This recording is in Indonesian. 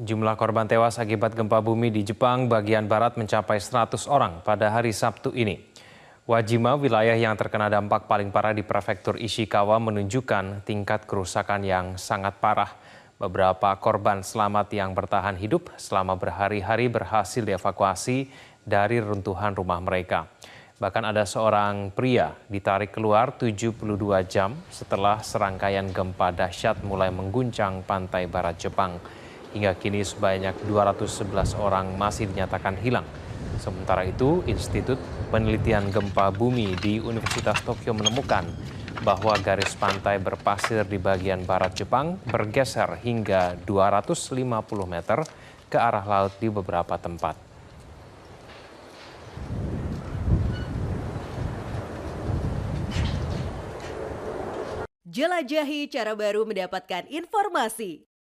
Jumlah korban tewas akibat gempa bumi di Jepang bagian barat mencapai 100 orang pada hari Sabtu ini. Wajima, wilayah yang terkena dampak paling parah di prefektur Ishikawa menunjukkan tingkat kerusakan yang sangat parah. Beberapa korban selamat yang bertahan hidup selama berhari-hari berhasil dievakuasi dari runtuhan rumah mereka. Bahkan ada seorang pria ditarik keluar 72 jam setelah serangkaian gempa dahsyat mulai mengguncang pantai barat Jepang. Hingga kini sebanyak 211 orang masih dinyatakan hilang. Sementara itu, Institut Penelitian Gempa Bumi di Universitas Tokyo menemukan bahwa garis pantai berpasir di bagian barat Jepang bergeser hingga 250 meter ke arah laut di beberapa tempat. Jelajahi cara baru mendapatkan informasi.